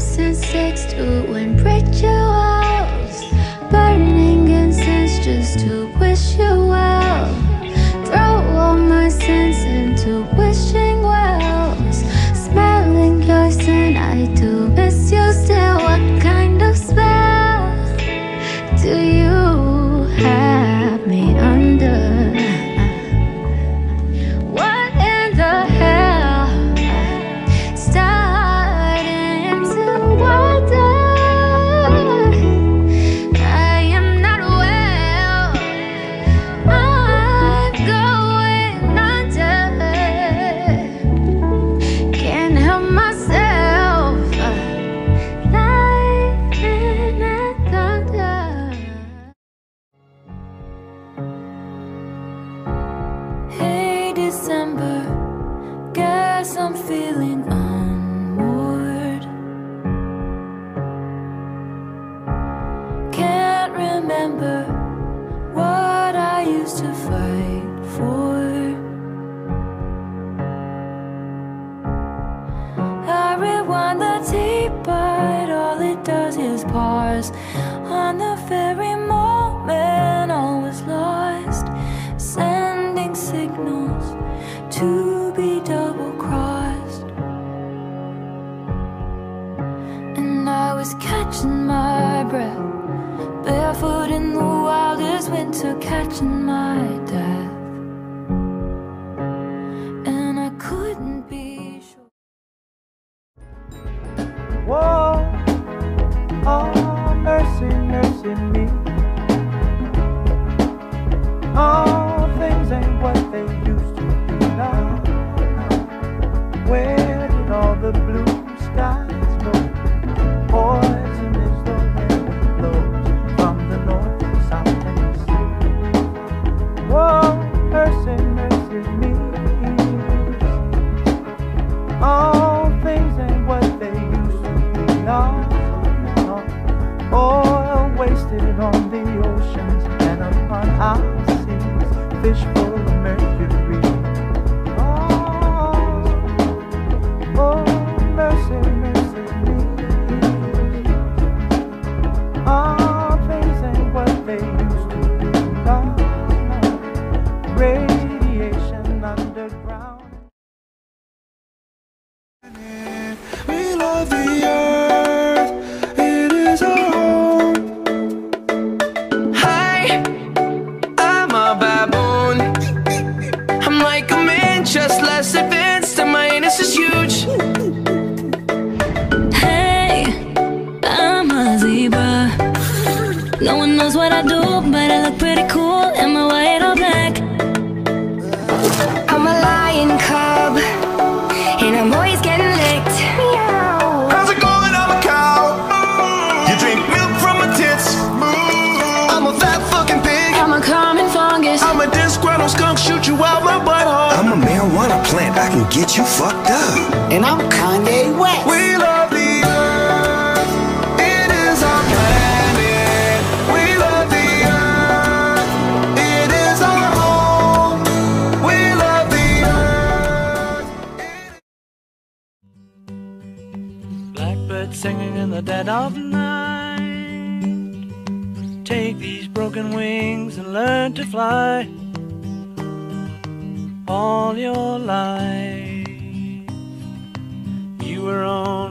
since six to win rituals. Burning incense just to wish you well. On the very moment I was lost, sending signals to be double crossed. And I was catching my breath, barefoot in the wildest winter, catching my death. And I couldn't be sure. Whoa, mercy me. All things ain't what they I'm a baboon. I'm like a man, just less advanced, and my anus is huge. Hey, I'm a zebra. No one knows what I do, but I look pretty cool in my you fucked up. And I'm Kanye West. We love the earth. It is our planet. We love the earth. It is our home. We love the earth. Blackbird singing in the dead of night. Take these broken wings and learn to fly. All your life,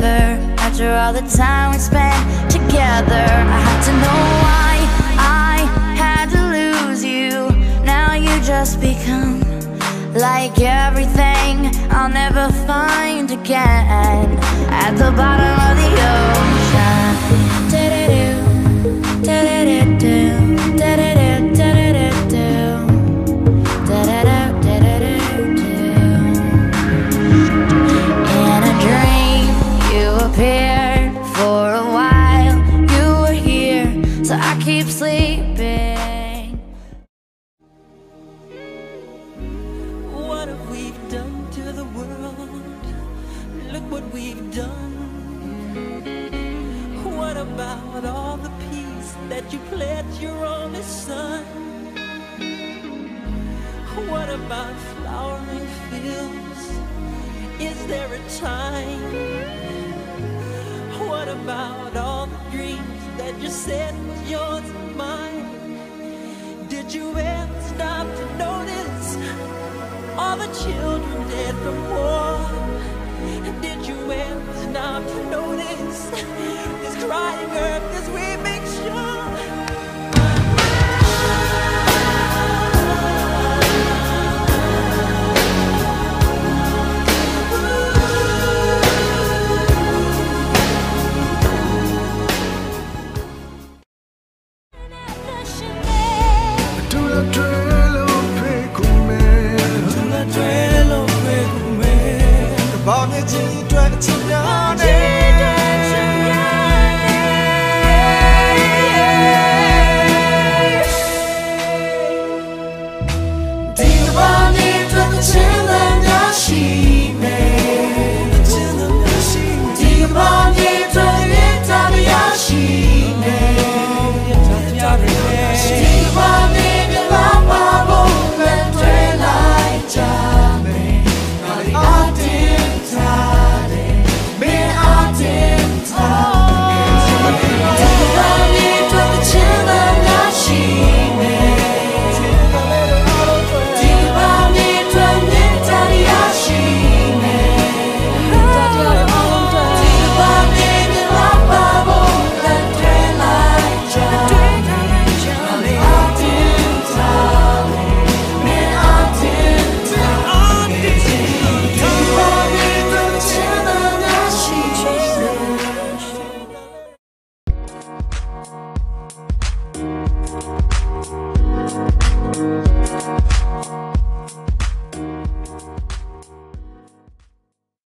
forever? After all the time we spent together, I had to know why I had to lose you. Now you just become like everything I'll never find again. At the bottom we've done? What about all the peace that you pledged your only son? What about flowering fields? Is there a time? What about all the dreams that you said was yours and mine? Did you ever stop to notice all the children dead from war? did you ever stop to notice this crying earth as we make sure? အတွက်ချစ်တာနဲ့ဒီဘာနေထွက်ချင်တယ်